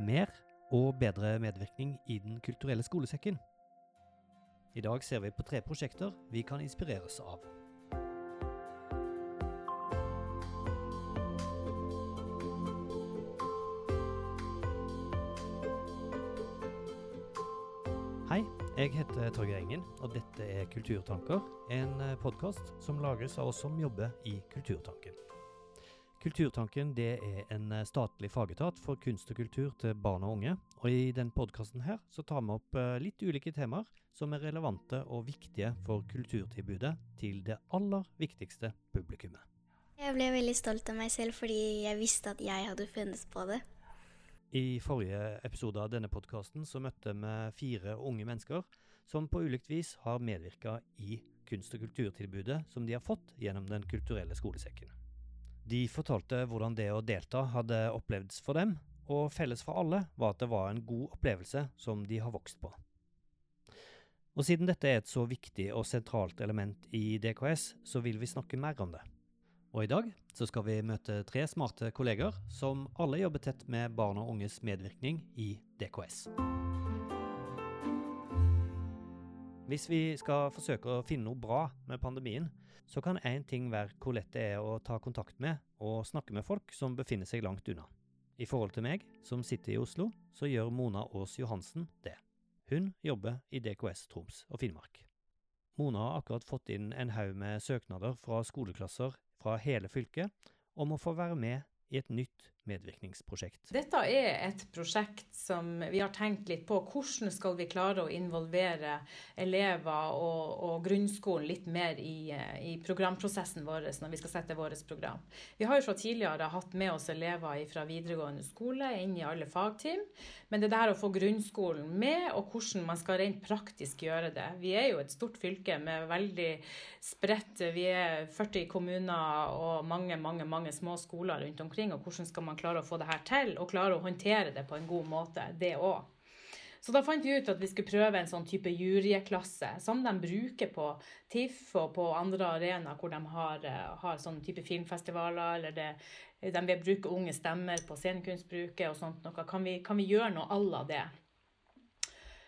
mer og bedre medvirkning i Den kulturelle skolesekken. I dag ser vi på tre prosjekter vi kan inspireres av. Hei, jeg heter Torgeir Engen, og dette er Kulturtanker, en podkast som lages av oss som jobber i Kulturtanken. Kulturtanken det er en statlig fagetat for kunst og kultur til barn og unge. og I denne podkasten tar vi opp eh, litt ulike temaer som er relevante og viktige for kulturtilbudet til det aller viktigste publikummet. Jeg ble veldig stolt av meg selv fordi jeg visste at jeg hadde funnet på det. I forrige episode av denne podkasten så møtte vi fire unge mennesker som på ulikt vis har medvirka i kunst- og kulturtilbudet som de har fått gjennom Den kulturelle skolesekken. De fortalte hvordan det å delta hadde opplevdes for dem, og felles for alle var at det var en god opplevelse som de har vokst på. Og siden dette er et så viktig og sentralt element i DKS, så vil vi snakke mer om det. Og i dag så skal vi møte tre smarte kolleger som alle jobber tett med barn og unges medvirkning i DKS. Hvis vi skal forsøke å finne noe bra med pandemien, så kan én ting være hvor lett det er å ta kontakt med og snakke med folk som befinner seg langt unna. I forhold til meg, som sitter i Oslo, så gjør Mona Aas Johansen det. Hun jobber i DKS Troms og Finnmark. Mona har akkurat fått inn en haug med søknader fra skoleklasser fra hele fylket om å få være med i et nytt medvirkningsprosjekt. Dette er et prosjekt som vi har tenkt litt på. Hvordan skal vi klare å involvere elever og, og grunnskolen litt mer i, i, programprosessen vår når vi skal sette vårt program. Vi har jo fra tidligere hatt med oss elever fra videregående skole inn i alle fagteam. Men det der å få grunnskolen med, og hvordan man skal rent praktisk gjøre det Vi er jo et stort fylke med veldig spredt Vi er 40 kommuner og mange, mange, mange små skoler rundt omkring. og hvordan skal man klare å få det her til, og klarer å håndtere det på en god måte, det òg. Så da fant vi ut at vi skulle prøve en sånn type juryklasse, som de bruker på TIFF og på andre arenaer hvor de har, eh, har sånn type filmfestivaler, eller det, de vil bruke unge stemmer på scenekunstbruket og sånt noe. Kan vi, kan vi gjøre noe à la det?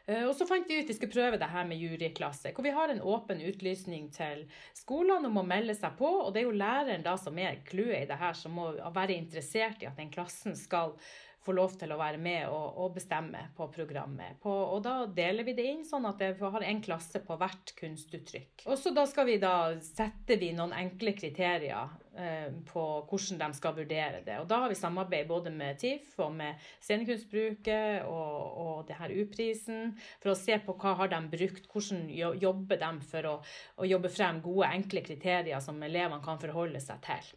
Eh, og så fant vi ut vi skulle prøve det her med juryklasse, hvor vi har en åpen utlysning til skolene om å melde seg på. Og det er jo læreren da som er clouet i det her, som må være interessert i at den klassen skal få lov til å være med og, og bestemme på programmet. På, og da deler vi det inn sånn at vi har en klasse på hvert kunstuttrykk. Og så da skal vi da sette vi noen enkle kriterier eh, på hvordan de skal vurdere det. Og da har vi samarbeid både med TIFF og med Scenekunstbruket og, og det her U-prisen for å se på hva har de brukt, hvordan jobber de for å, å jobbe frem gode, enkle kriterier som elevene kan forholde seg til.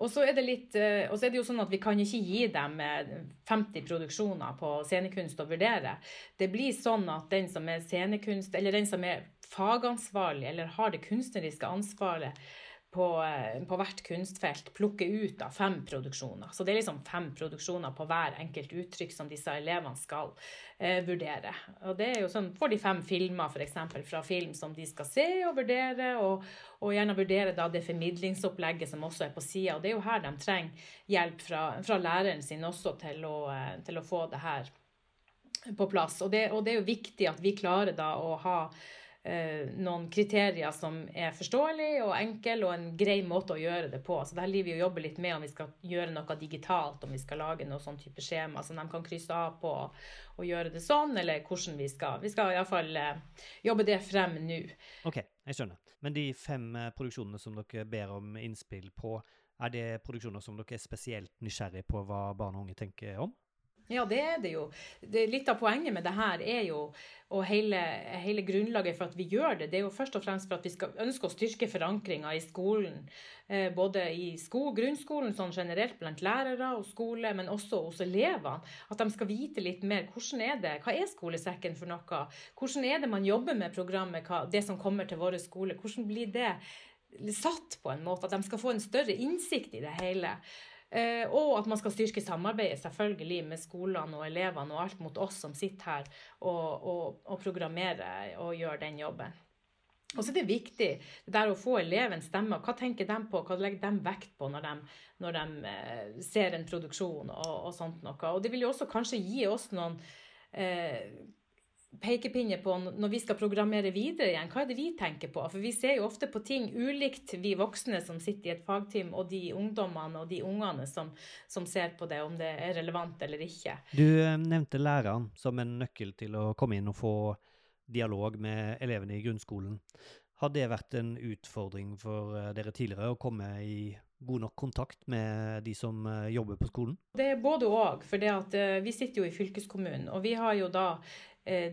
Og så er eh, er det jo sånn at vi kan ikke gi dem 50 produksjoner på scenekunst å vurdere. Det blir sånn at den som er scenekunst, eller den som er fagansvarlig eller har det kunstneriske ansvaret, på, eh, på, hvert kunstfelt plukke ut da, fem produksjoner. Så det er liksom fem produksjoner på hver enkelt uttrykk som disse elevene skal eh, vurdere. Og det er jo sånn, Får de fem filmer f.eks. fra film som de skal se og vurdere, og, og gjerne vurdere da det formidlingsopplegget som også er på sida. Og det er jo her de trenger hjelp fra, fra læreren sin også til å, eh, til å få det her på plass. Og det, og det er jo viktig at vi klarer da å ha noen kriterier som er forståelige og enkle og en grei måte å gjøre det på. Så det her livet vi jobber litt med om vi skal gjøre noe digitalt, om vi skal lage noe sånn type skjema som de kan krysse av på og gjøre det sånn, eller hvordan vi skal. Vi skal iallfall eh, jobbe det frem nå. Ok, jeg skjønner. Men de fem eh, produksjonene som dere ber om innspill på, er det produksjoner som dere er spesielt nysgjerrig på hva barn og unge tenker om? Ja, det er det jo. Det, litt av poenget med det her er jo, og hele, hele, grunnlaget for at vi gjør det, det er jo først og fremst for at vi skal ønske å styrke forankringa i skolen. Eh, både i sko, grunnskolen sånn generelt blant lærere og skole, men også hos elevene. At de skal vite litt mer hvordan er det, hva er skolesekken for noe? Hvordan er det man jobber med programmet, hva, det som kommer til våre skole? Hvordan blir det satt på en måte? At de skal få en større innsikt i det hele. Eh, og at man skal styrke samarbeidet selvfølgelig med skolene og elevene og alt mot oss som sitter her og, og, og programmerer og gjør den jobben. Og så er det viktig det der å få elevens stemme. Hva tenker de på, hva legger de vekt på når de, når de eh, ser en produksjon og, og, sånt noe. Og det vil jo også kanskje gi oss noen eh, pekepinner på når vi skal programmere videre igjen. Hva er det vi tenker på? For vi ser jo ofte på ting ulikt, vi voksne som sitter i et fagteam, og de ungdommene og de ungene som, som ser på det, om det er relevant eller ikke. Du eh, nevnte læreren som en nøkkel til å komme inn og få dialog med elevene i grunnskolen. Har det vært en utfordring for eh, dere tidligere å komme i god nok kontakt med de som eh, jobber på skolen? Det er både òg. For vi sitter jo i fylkeskommunen, og vi har jo da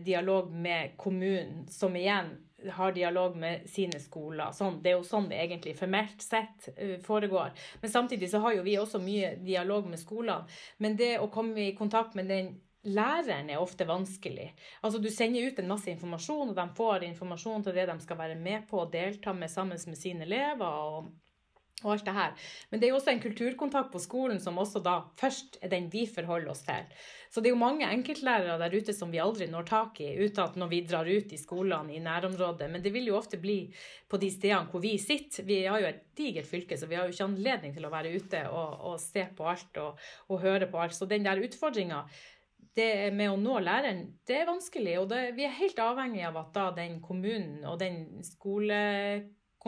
dialog med kommunen, som igjen har dialog med sine skoler. Sånn, det er jo sånn det egentlig formelt sett foregår. Men samtidig så har jo vi også mye dialog med skolene. Men det å komme i kontakt med den læreren er ofte vanskelig. Altså Du sender ut en masse informasjon, og de får informasjon til det de skal være med på og delta med sammen med sine elever. og, og alt det her. Men det er jo også en kulturkontakt på skolen som også da først er den vi forholder oss til. Så det er jo mange enkeltlærere der ute som vi aldri når tak i, at når vi drar ut i skolene i nærområdet. Men det vil jo ofte bli på de stedene hvor vi sitter. Vi har jo et digert fylke, så vi har jo ikke anledning til å være ute og, og se på alt og, og høre på alt. Så den der utfordringa det med å nå læreren, det er vanskelig. Og det, vi er helt avhengig av at da den kommunen og den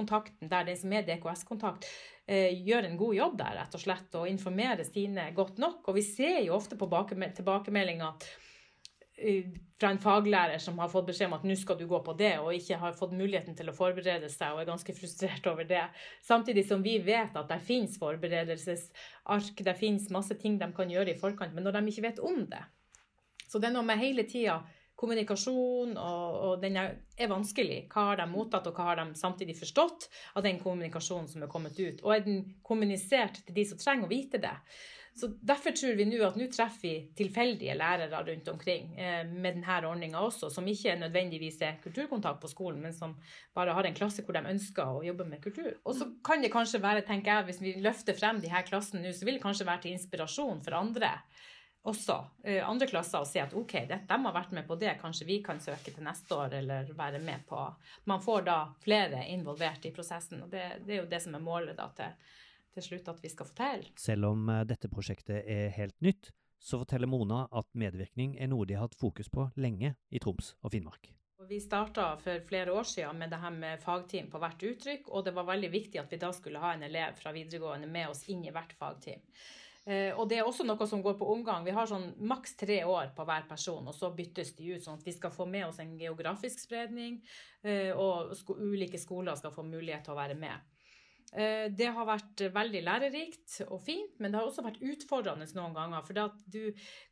skolekontakten der, den som er DKS-kontakt, eh, gjør en god jobb der, rett og slett, og informerer sine godt nok. Og vi ser jo ofte på tilbakemeldinger eh, fra en faglærer som har fått beskjed om at nå skal du gå på det, og ikke har fått muligheten til å forberede seg og er ganske frustrert over det. Samtidig som vi vet at det finnes forberedelsesark, det finnes masse ting de kan gjøre i forkant, men når de ikke vet om det, så det er noe med hele tida kommunikasjon, og, og, den er, er, vanskelig. Hva har de mottatt, og hva har de samtidig forstått av den kommunikasjonen som er kommet ut? Og er den kommunisert til de som trenger å vite det? Så Derfor tror vi nå at nå treffer vi tilfeldige lærere rundt omkring eh, med denne ordninga også, som ikke nødvendigvis er kulturkontakt på skolen, men som bare har en klasse hvor de ønsker å jobbe med kultur. Og så kan det kanskje være, tenker jeg, hvis vi løfter frem de her klassene nå, så vil det kanskje være til inspirasjon for andre også uh, andre klasser og si at OK, det, de har vært med på det, kanskje vi kan søke til neste år eller være med på Man får da flere involvert i prosessen, og det, det er jo det som er målet da til, til slutt at vi skal få til. Selv om uh, dette prosjektet er helt nytt, så forteller Mona at medvirkning er noe de har hatt fokus på lenge i Troms og Finnmark. Vi starta for flere år siden med det her med fagteam på hvert uttrykk, og det var veldig viktig at vi da skulle ha en elev fra videregående med oss inn i hvert fagteam. Eh, og det er også noe som går på omgang. Vi har sånn maks tre år på hver person, og så byttes de ut, sånn at vi skal få med oss en geografisk spredning, eh, og ulike skoler skal få mulighet til å være med. Eh, det har vært veldig lærerikt og fint, men det har også vært utfordrende noen ganger. For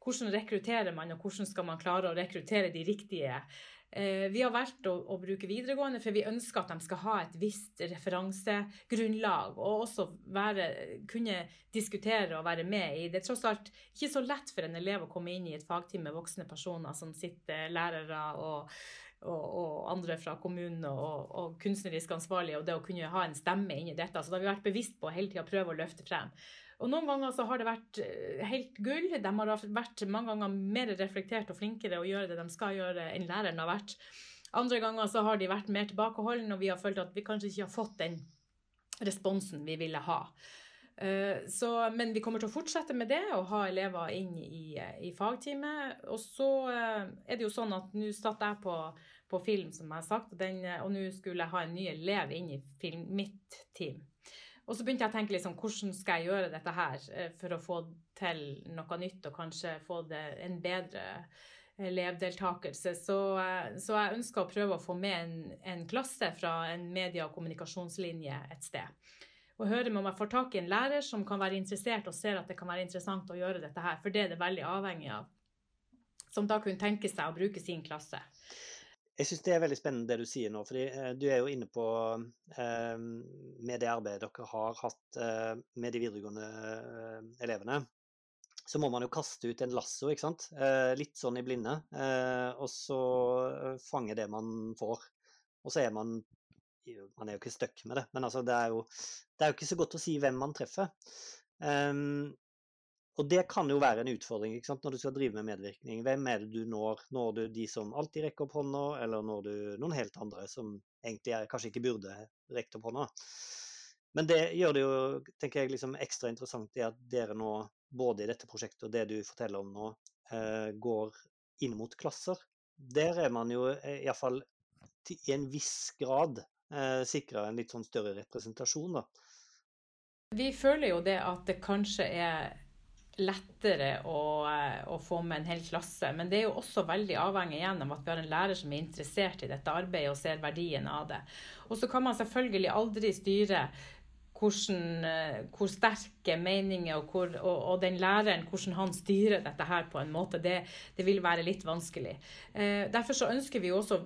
hvordan rekrutterer man, og hvordan skal man klare å rekruttere de riktige? Eh, vi har valgt å, å, bruke videregående, for vi ønsker at de skal ha et visst referansegrunnlag, og også være, kunne diskutere og være med i. Det er tross alt ikke så lett for en elev å komme inn i et fagteam med voksne personer som sitter lærere og, og, og andre fra kommunen og, og, kunstnerisk ansvarlige, og det å kunne ha en stemme inn i dette. Så da har vi vært bevisst på hele tida å prøve å løfte frem. Og noen ganger så har det vært eh, helt gull. De har vært mange ganger mer reflektert og flinkere å gjøre det de skal gjøre, enn læreren har vært. Andre ganger så har de vært mer tilbakeholdne, og vi har følt at vi kanskje ikke har fått den responsen vi ville ha. Eh, så, men vi kommer til å fortsette med det og ha elever inn i, i fagteamet. Og så eh, er det jo sånn at nå satt jeg på, på film, som jeg har sagt, og, og nå skulle jeg ha en ny elev inn i film, mitt team. Og så begynte jeg å tenke liksom, hvordan skal jeg gjøre dette her eh, for å få til noe nytt og kanskje få det en bedre elevdeltakelse. Så, eh, så jeg ønska å prøve å få med en, en klasse fra en media- og kommunikasjonslinje et sted. Og høre med om jeg får tak i en lærer som kan være interessert og ser at det kan være interessant å gjøre dette her, for det er det veldig avhengig av. Som da kunne tenke seg å bruke sin klasse. Jeg syns det er veldig spennende det du sier nå, fordi eh, du er jo inne på eh, med det arbeidet dere har hatt eh, med de videregående elevene. Så må man jo kaste ut en lasso, ikke sant. Litt sånn i blinde. Og så fange det man får. Og så er man Man er jo ikke stuck med det, men altså, det, er jo, det er jo ikke så godt å si hvem man treffer. Um, og det kan jo være en utfordring ikke sant? når du skal drive med medvirkning. Hvem er det du når? Når du de som alltid rekker opp hånda, eller når du noen helt andre som egentlig er, kanskje ikke burde rekt opp hånda? Men det gjør det jo tenker jeg, liksom ekstra interessant i at dere nå, både i dette prosjektet og det du forteller om nå, eh, går inn mot klasser. Der er man jo eh, iallfall i en viss grad eh, sikra en litt sånn større representasjon, da. Vi føler jo det at det kanskje er lettere å, eh, å, få med en hel klasse. Men det er jo også veldig avhengig igjen av at vi har en lærer som er interessert i dette arbeidet og ser verdien av det. Og så kan man selvfølgelig aldri styre hvordan, eh, hvor sterke meninger og, hvor, og, og, den læreren, hvordan han styrer dette her på en måte, det, det vil være litt vanskelig. Eh, derfor så ønsker vi også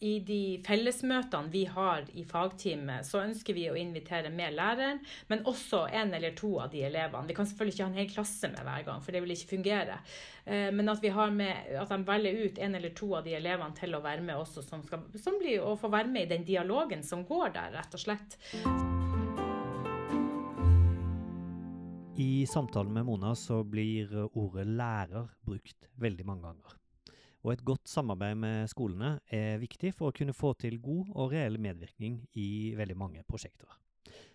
i de fellesmøtene vi har i fagteamet, så ønsker vi å invitere med læreren, men også en eller to av de elevene. Vi kan selvfølgelig ikke ha en hel klasse med hver gang, for det vil ikke fungere. Eh, men at, vi har med, at de velger ut en eller to av de elevene til å være med også, som, skal, som blir å få være med i den dialogen som går der, rett og slett. I samtalen med Mona så blir ordet lærer brukt veldig mange ganger og et godt samarbeid med skolene er viktig for å kunne få til god og reell medvirkning i veldig mange prosjekter.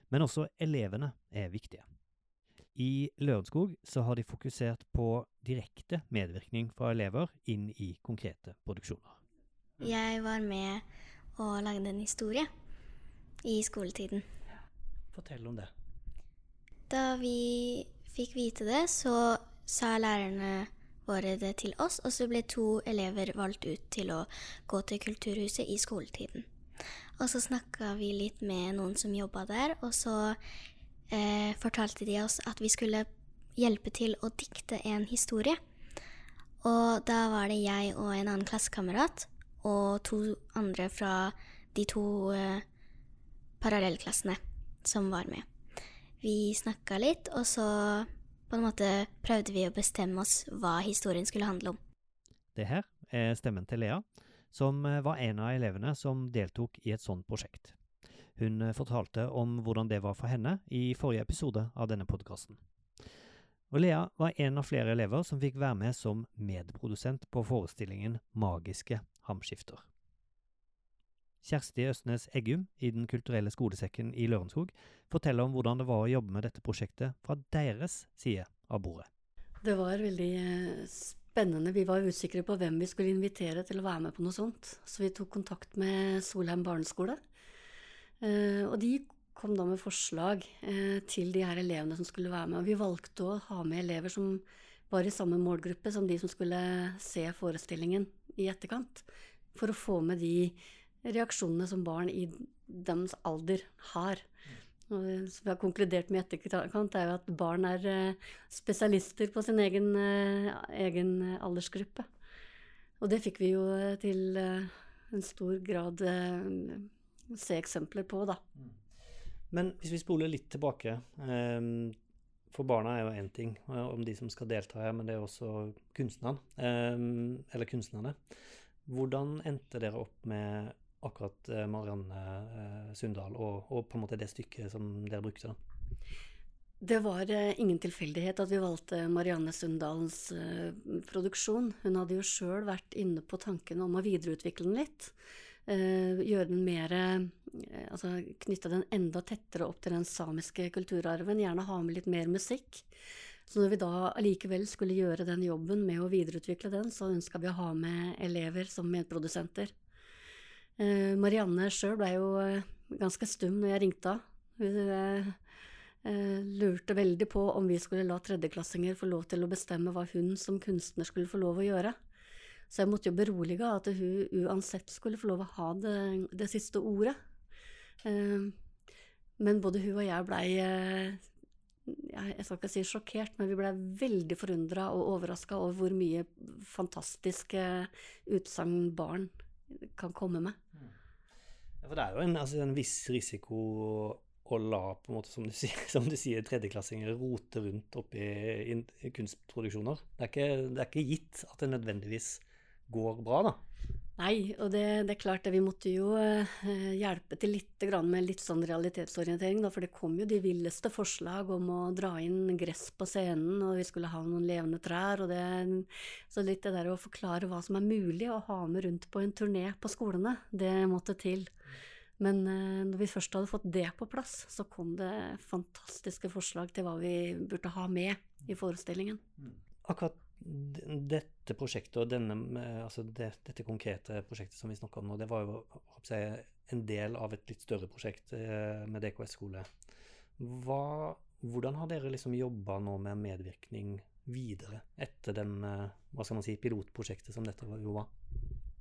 Men også elevene er viktige. I Lørenskog så har de fokusert på direkte medvirkning fra elever inn i konkrete produksjoner. Jeg var med og lagde en historie i skoletiden. Fortell om det. Da vi fikk vite det, så sa lærerne våre det til oss, og så ble to elever valgt ut til å gå til Kulturhuset i skoletiden. Og så snakka vi litt med noen som jobba der, og så eh, fortalte de oss at vi skulle hjelpe til å dikte en historie. Og da var det jeg og en annen klassekamerat og to andre fra de to eh, parallellklassene som var med. Vi snakka litt, og så på en måte prøvde vi å bestemme oss hva historien skulle handle om. Det her er stemmen til Lea, som eh, var en av elevene som deltok i et sånt prosjekt. Hun eh, fortalte om hvordan det var for henne i forrige episode av denne podkasten. Og Lea var en av flere elever som fikk være med som medprodusent på forestillingen Magiske hamskifter. Kjersti Østnes Eggum i Den kulturelle skolesekken i Lørenskog forteller om hvordan det var å jobbe med dette prosjektet fra deres side av bordet. Det var veldig eh, spennende. Vi var usikre på hvem vi skulle invitere til å være med på noe sånt. Så vi tok kontakt med Solheim barneskole. Eh, og de kom da med forslag eh, til de her elevene som skulle være med. Og vi valgte å ha med elever som var i samme målgruppe som de som skulle se forestillingen i etterkant. For å få med de reaksjonene som barn i deres alder har. Og som vi har konkludert med i etterkant, er jo at barn er eh, spesialister på sin egen, eh, egen aldersgruppe. Og det fikk vi jo til eh, en stor grad se eksempler på, da. Men hvis vi spoler litt tilbake um, For barna er jo én ting om de som skal delta her, men det er også kunstnerne. Um, eller kunstnerne. Hvordan endte dere opp med akkurat eh, Marianne eh, Sundal og, og, på en måte det stykket som dere brukte? da? Det var eh, ingen tilfeldighet at vi valgte Marianne Sundalens produksjon. Hun hadde jo sjøl vært inne på tanken om å videreutvikle den litt. Gjøre den mer Altså knytte den enda tettere opp til den samiske kulturarven. Gjerne ha med litt mer musikk. Så når vi da allikevel skulle gjøre den jobben med å videreutvikle den, så ønska vi å ha med elever som medprodusenter. Eh, Marianne sjøl blei jo eh, ganske stum når jeg ringte henne. Hun eh, lurte veldig på om vi skulle la tredjeklassinger få lov til å bestemme hva hun som kunstner skulle få lov å gjøre. Så jeg måtte jo berolige at hun uansett skulle få lov å ha det, det siste ordet. Men både hun og jeg blei jeg skal ikke si sjokkert, men vi blei veldig forundra og overraska over hvor mye fantastiske utsagn barn kan komme med. Ja, for det er jo en, altså, en viss risiko å la, på en måte, som du sier, sier tredjeklassinger rote rundt oppi i kunstproduksjoner. Det er, ikke, det er, ikke, gitt at det nødvendigvis går bra, da. Nei, og det, det, er klart det. Vi måtte jo eh, hjelpe til litt med litt sånn realitetsorientering, da, for det kom jo de villeste forslag om å dra inn gress på scenen, og vi skulle ha noen levende trær. og det, Så litt det der å forklare hva som er mulig å ha med rundt på en turné på skolene, det måtte til. Men eh, når vi først hadde fått det på plass, så kom det fantastiske forslag til hva vi burde ha med i forestillingen. Akkurat dette prosjektet og denne, altså det, dette konkrete prosjektet som vi snakka om nå, det var jo jeg, en del av et litt større prosjekt eh, med DKS skole. Hva, hvordan har dere liksom jobba nå med medvirkning videre etter den, eh, hva skal man si, pilotprosjektet som dette jo var?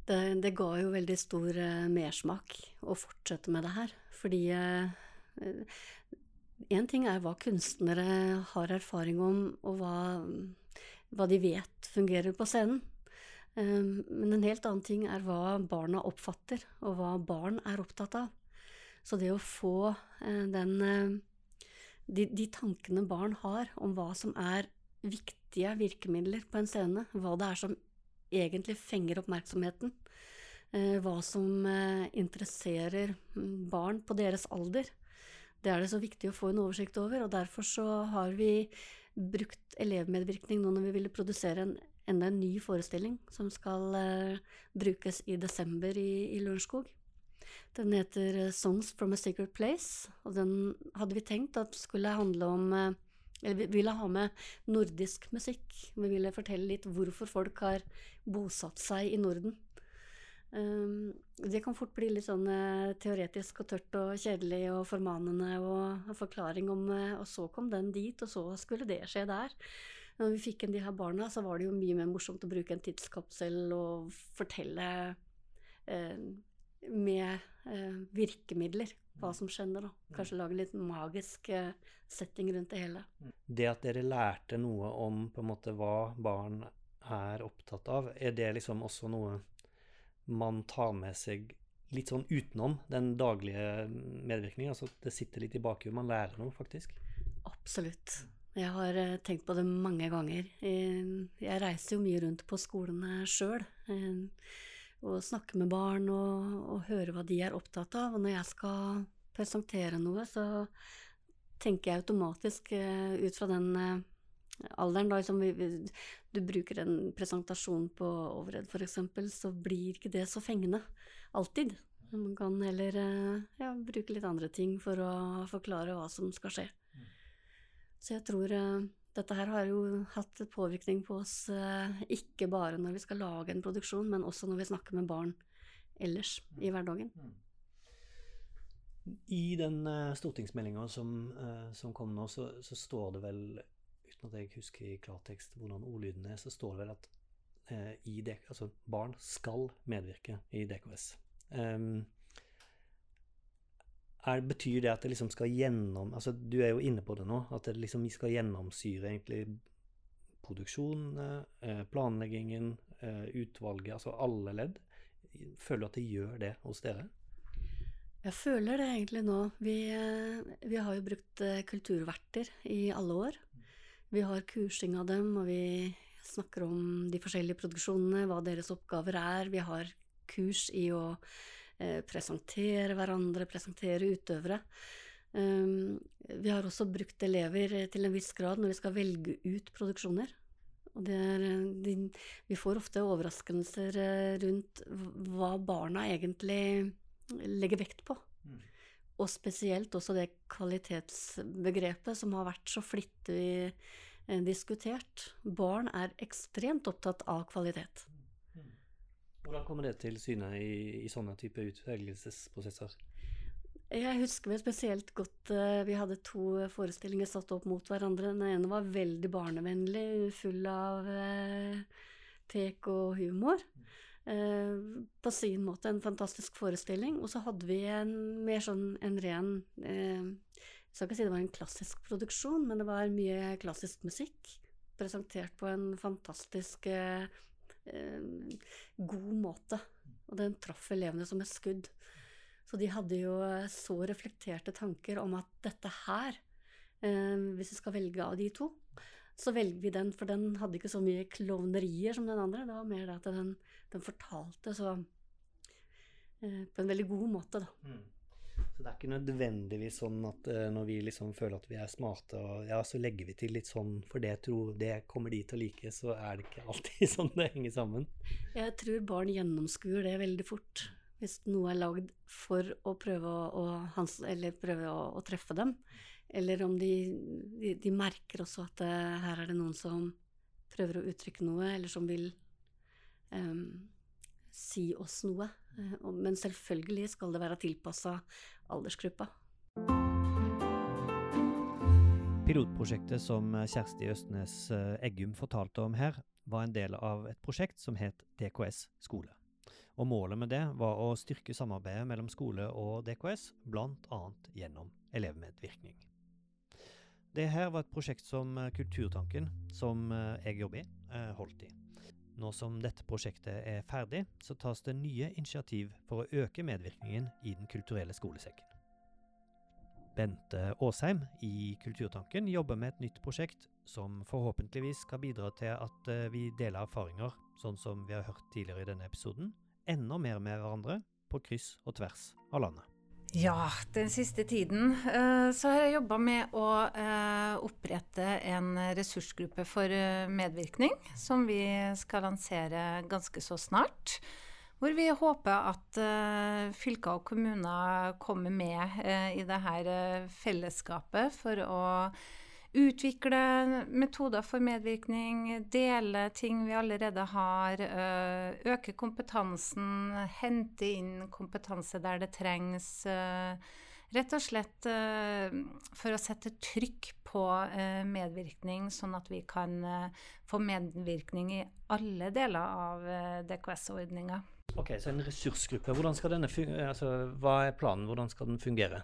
Det, det ga jo veldig stor mersmak å fortsette med det her, fordi uh, ting er hva kunstnere har erfaring om, og hva hva de vet fungerer på scenen. Ehm, men en helt annen ting er hva barna oppfatter, og hva barn er opptatt av. Så det å få eh, den eh, de, de, tankene barn har om hva som er viktige virkemidler på en scene, hva det er som egentlig fenger oppmerksomheten, eh, hva som interesserer mm, barn på deres alder, det er det så viktig å få en oversikt over, og derfor så har vi brukt elevmedvirkning nå når vi ville produsere en, enda en ny forestilling som skal uh, brukes i desember i, i Lørenskog. Den heter eh, Songs from a Secret Place, og den hadde vi tenkt at skulle handle om uh, eller vi ville ha med nordisk musikk. Vi ville fortelle litt hvorfor folk har bosatt seg i Norden. Um, det kan fort bli litt sånn uh, teoretisk og tørt og kjedelig og formanende og, forklaring om uh, Og så kom den dit, og så skulle det skje der. Når vi fikk inn de her barna, så var det jo mye mer morsomt å bruke en tidskapsel og fortelle uh, med virkemidler hva som skjedde, da. Kanskje lage litt magisk setting rundt det hele. Det at dere lærte noe om på en måte hva barn er opptatt av, er det liksom også noe man tar med seg litt sånn utenom den daglige medvirkningen? Altså det sitter litt i bakhuet, man lærer noe, faktisk? Absolutt. Jeg har eh, tenkt på det mange ganger. Eh, jeg reiser jo mye rundt på skolene sjøl. Eh, og snakker med barn og, og hører hva de er opptatt av. Og når jeg skal presentere noe, så tenker jeg automatisk ut fra den alderen, da, liksom, du bruker en presentasjon på Overhead f.eks., så blir ikke det så fengende. Alltid. Man kan heller eh, ja, bruke litt andre ting for å forklare hva som skal skje. Så jeg tror uh, dette her har jo hatt påvirkning på oss, uh, ikke bare når vi skal lage en produksjon, men også når vi snakker med barn ellers i hverdagen. I den stortingsmeldinga som, som, kom nå, så, så, står det vel at jeg husker i klartekst hvordan ordlyden er, så står det vel at eh, DK, altså barn skal medvirke i DKS. Um, er, betyr det at det liksom skal gjennom altså Du er jo inne på det nå, at det liksom skal gjennomsyre egentlig produksjonen, eh, planleggingen, eh, utvalget, altså alle ledd. Føler du at det gjør det hos dere? Jeg føler det egentlig nå. Vi, eh, vi har jo brukt kulturverter i alle år. Vi har kursing av dem, og vi snakker om de forskjellige produksjonene, hva deres oppgaver er. Vi har kurs i å eh, presentere hverandre, presentere utøvere. Um, vi har også brukt elever til en viss grad når vi skal velge ut produksjoner. Er, de, vi får ofte overraskelser eh, rundt hva barna egentlig legger vekt på. Mm. Og spesielt også det kvalitetsbegrepet som har vært så flittig Eh, diskutert. Barn er ekstremt opptatt av kvalitet. Hvordan kommer det til syne i, i sånne type utvelgelsesprosesser? Jeg husker vel spesielt godt uh, Vi hadde to forestillinger satt opp mot hverandre. Den ene var veldig barnevennlig, full av uh, tek og humor. Uh, på sin måte en fantastisk forestilling. Og så hadde vi en mer sånn en ren jeg skal ikke si det var en klassisk produksjon, men det var mye klassisk musikk. Presentert på en fantastisk eh, eh, god måte. Og den traff elevene som et skudd. Så de hadde jo så reflekterte tanker om at dette her, eh, hvis vi skal velge av de to, så velger vi den, for den hadde ikke så mye klovnerier som den andre. Det var mer det at den, den fortalte så eh, på en veldig god måte, da. Mm. Så det er ikke nødvendigvis sånn at uh, når vi liksom føler at vi er smarte, og ja, så legger vi til litt sånn for det, tror, det kommer de til å like, så er det ikke alltid sånn det henger sammen. Jeg tror barn gjennomskuer det veldig fort. Hvis noe er lagd for å prøve å, å, prøve å, å treffe dem. Eller om de, de, de merker også at det, her er det noen som prøver å uttrykke noe, eller som vil um, si oss noe. Uh, men selvfølgelig skal det være tilpassa aldersgruppa. Pilotprosjektet som Kjersti Østnes eh, Eggum fortalte om her, var en del av et prosjekt som het DKS skole. Og målet med det var å styrke samarbeidet mellom skole og DKS, bl.a. gjennom elevmedvirkning. Det her var et prosjekt som eh, Kulturtanken, som eh, jeg jobber i, holdt i. Nå som dette prosjektet er ferdig, så tas det nye initiativ for å øke medvirkningen i Den kulturelle skolesekken. Bente Aasheim i Kulturtanken jobber med et nytt prosjekt som forhåpentligvis skal bidra til at eh, vi deler erfaringer, sånn som vi har hørt tidligere i denne episoden, enda mer med hverandre på kryss og tvers av landet. Ja, den siste tiden uh, så har jeg jobba med å uh, opprette en ressursgruppe for uh, medvirkning, som vi skal lansere ganske så snart. Hvor vi håper at fylker og kommuner kommer med i dette fellesskapet for å Utvikle metoder for medvirkning, dele ting vi allerede har, eh, øke kompetansen, hente inn kompetanse der det trengs. Eh, rett og slett eh, for å sette trykk på medvirkning, sånn at vi kan få medvirkning i alle deler av DKS-ordninga. Ok, Så en ressursgruppe. Altså, hva er planen? Hvordan skal den fungere?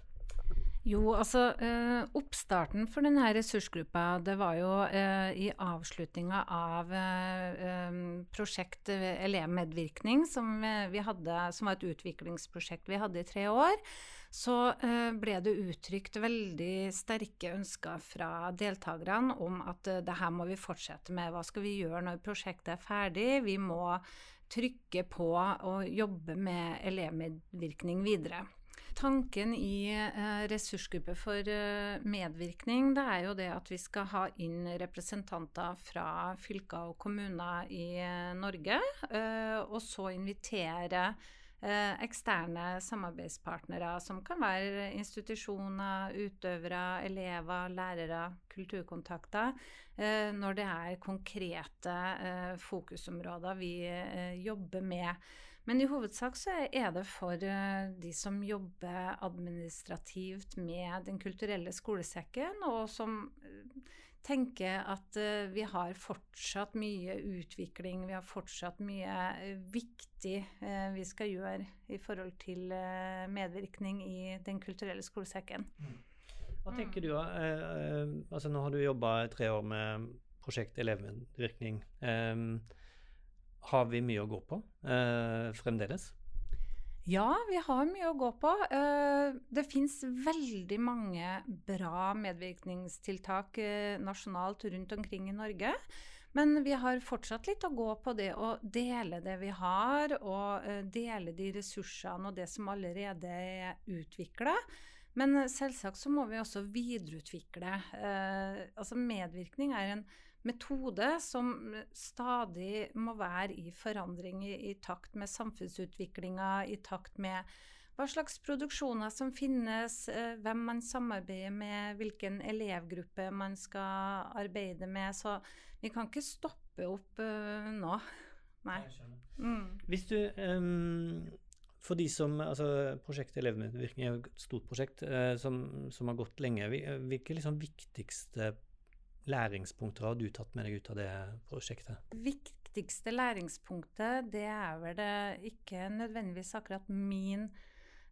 Jo, altså eh, Oppstarten for denne ressursgruppa det var jo eh, i avslutninga av eh, eh prosjekt eh, elevmedvirkning, som vi hadde, som var et utviklingsprosjekt vi hadde i tre år. Så eh, ble det uttrykt veldig sterke ønsker fra deltakerne om at det her må vi fortsette med. Hva skal vi gjøre når prosjektet er ferdig? Vi må trykke på og jobbe med elevmedvirkning videre. Tanken i eh, ressursgruppe for eh, medvirkning det er jo det at vi skal ha inn representanter fra fylker og kommuner i eh, Norge. Og så invitere eksterne samarbeidspartnere, som kan være institusjoner, utøvere, elever, lærere, kulturkontakter, når det er konkrete fokusområder vi jobber med. Men i hovedsak så er det for eh, de som jobber administrativt med Den kulturelle skolesekken, og som eh, tenker at eh, vi har fortsatt mye utvikling, vi har fortsatt mye viktig vi skal gjøre i forhold til medvirkning i Den kulturelle skolesekken. Mm. Hva tenker du altså nå har du jobba tre år med prosjekt elevmedvirkning. Eh, har vi mye å gå på eh, fremdeles? Ja, vi har mye å gå på. Eh, det fins veldig mange bra medvirkningstiltak eh, nasjonalt rundt omkring i Norge. Men vi har fortsatt litt å gå på det å dele det vi har, og eh, dele de ressursene og det som allerede er utvikla. Men selvsagt så må vi også videreutvikle. altså medvirkning er en metode som stadig må være i forandring, i, i takt med samfunnsutviklinga, i takt med hva slags produksjoner som finnes, eh, hvem man samarbeider med, hvilken elevgruppe man skal arbeide med. Så vi kan ikke stoppe opp uh, nå. Nei. Mm. Hvis du um, For de som altså Prosjektet Elevmedvirkning er jo et stort prosjekt uh, som, som, har gått lenge. Hvilke liksom viktigste læringspunkter har du tatt med deg ut av det prosjektet? Viktigste læringspunktet, det er vel det ikke nødvendigvis akkurat min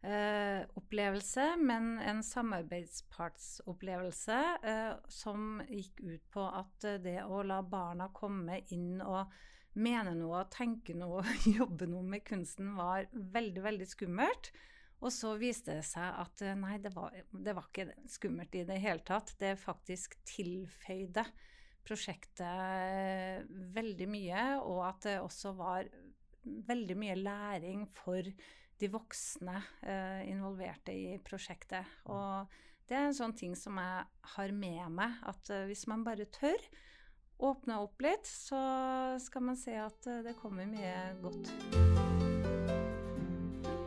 eh, opplevelse, men en samarbeidspartsopplevelse eh, som gikk ut på at det å la barna komme inn og mene noe, tenke noe, jobbe noe med kunsten var veldig, veldig skummelt. Og så viste det seg at eh, nei, det var, det var ikke skummelt i det hele tatt. Det faktisk tilføyde prosjektet eh, veldig mye, og at det også var veldig mye læring for de voksne eh, involverte i prosjektet. Og det er en sånn ting som jeg har med meg, at eh, hvis man bare tør åpne opp litt, så skal man se at det kommer mye godt.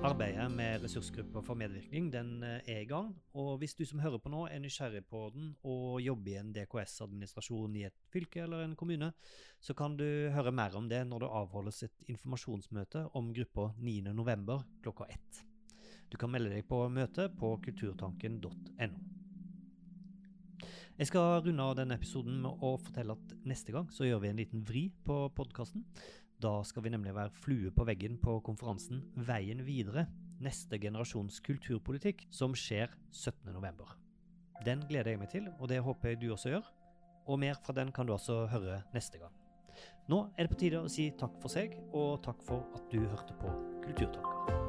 Arbeidet med ressursgrupper for medvirkning den eh, er i gang. og Hvis du som hører på nå er nysgjerrig på den og jobber i en DKS-administrasjon i et fylke eller en kommune, så kan du høre mer om det når det avholdes et informasjonsmøte om gruppa 9.11. klokka ett. Du kan melde deg på møtet på kulturtanken.no. Jeg skal runde av denne episoden med å fortelle at neste gang så gjør vi en liten vri på podkasten. Da skal vi nemlig være flue på veggen på konferansen Veien videre neste generasjons kulturpolitikk, som skjer 17.11. Den gleder jeg meg til, og det håper jeg du også gjør. Og mer fra den kan du altså høre neste gang. Nå er det på tide å si takk for seg, og takk for at du hørte på Kulturtanker.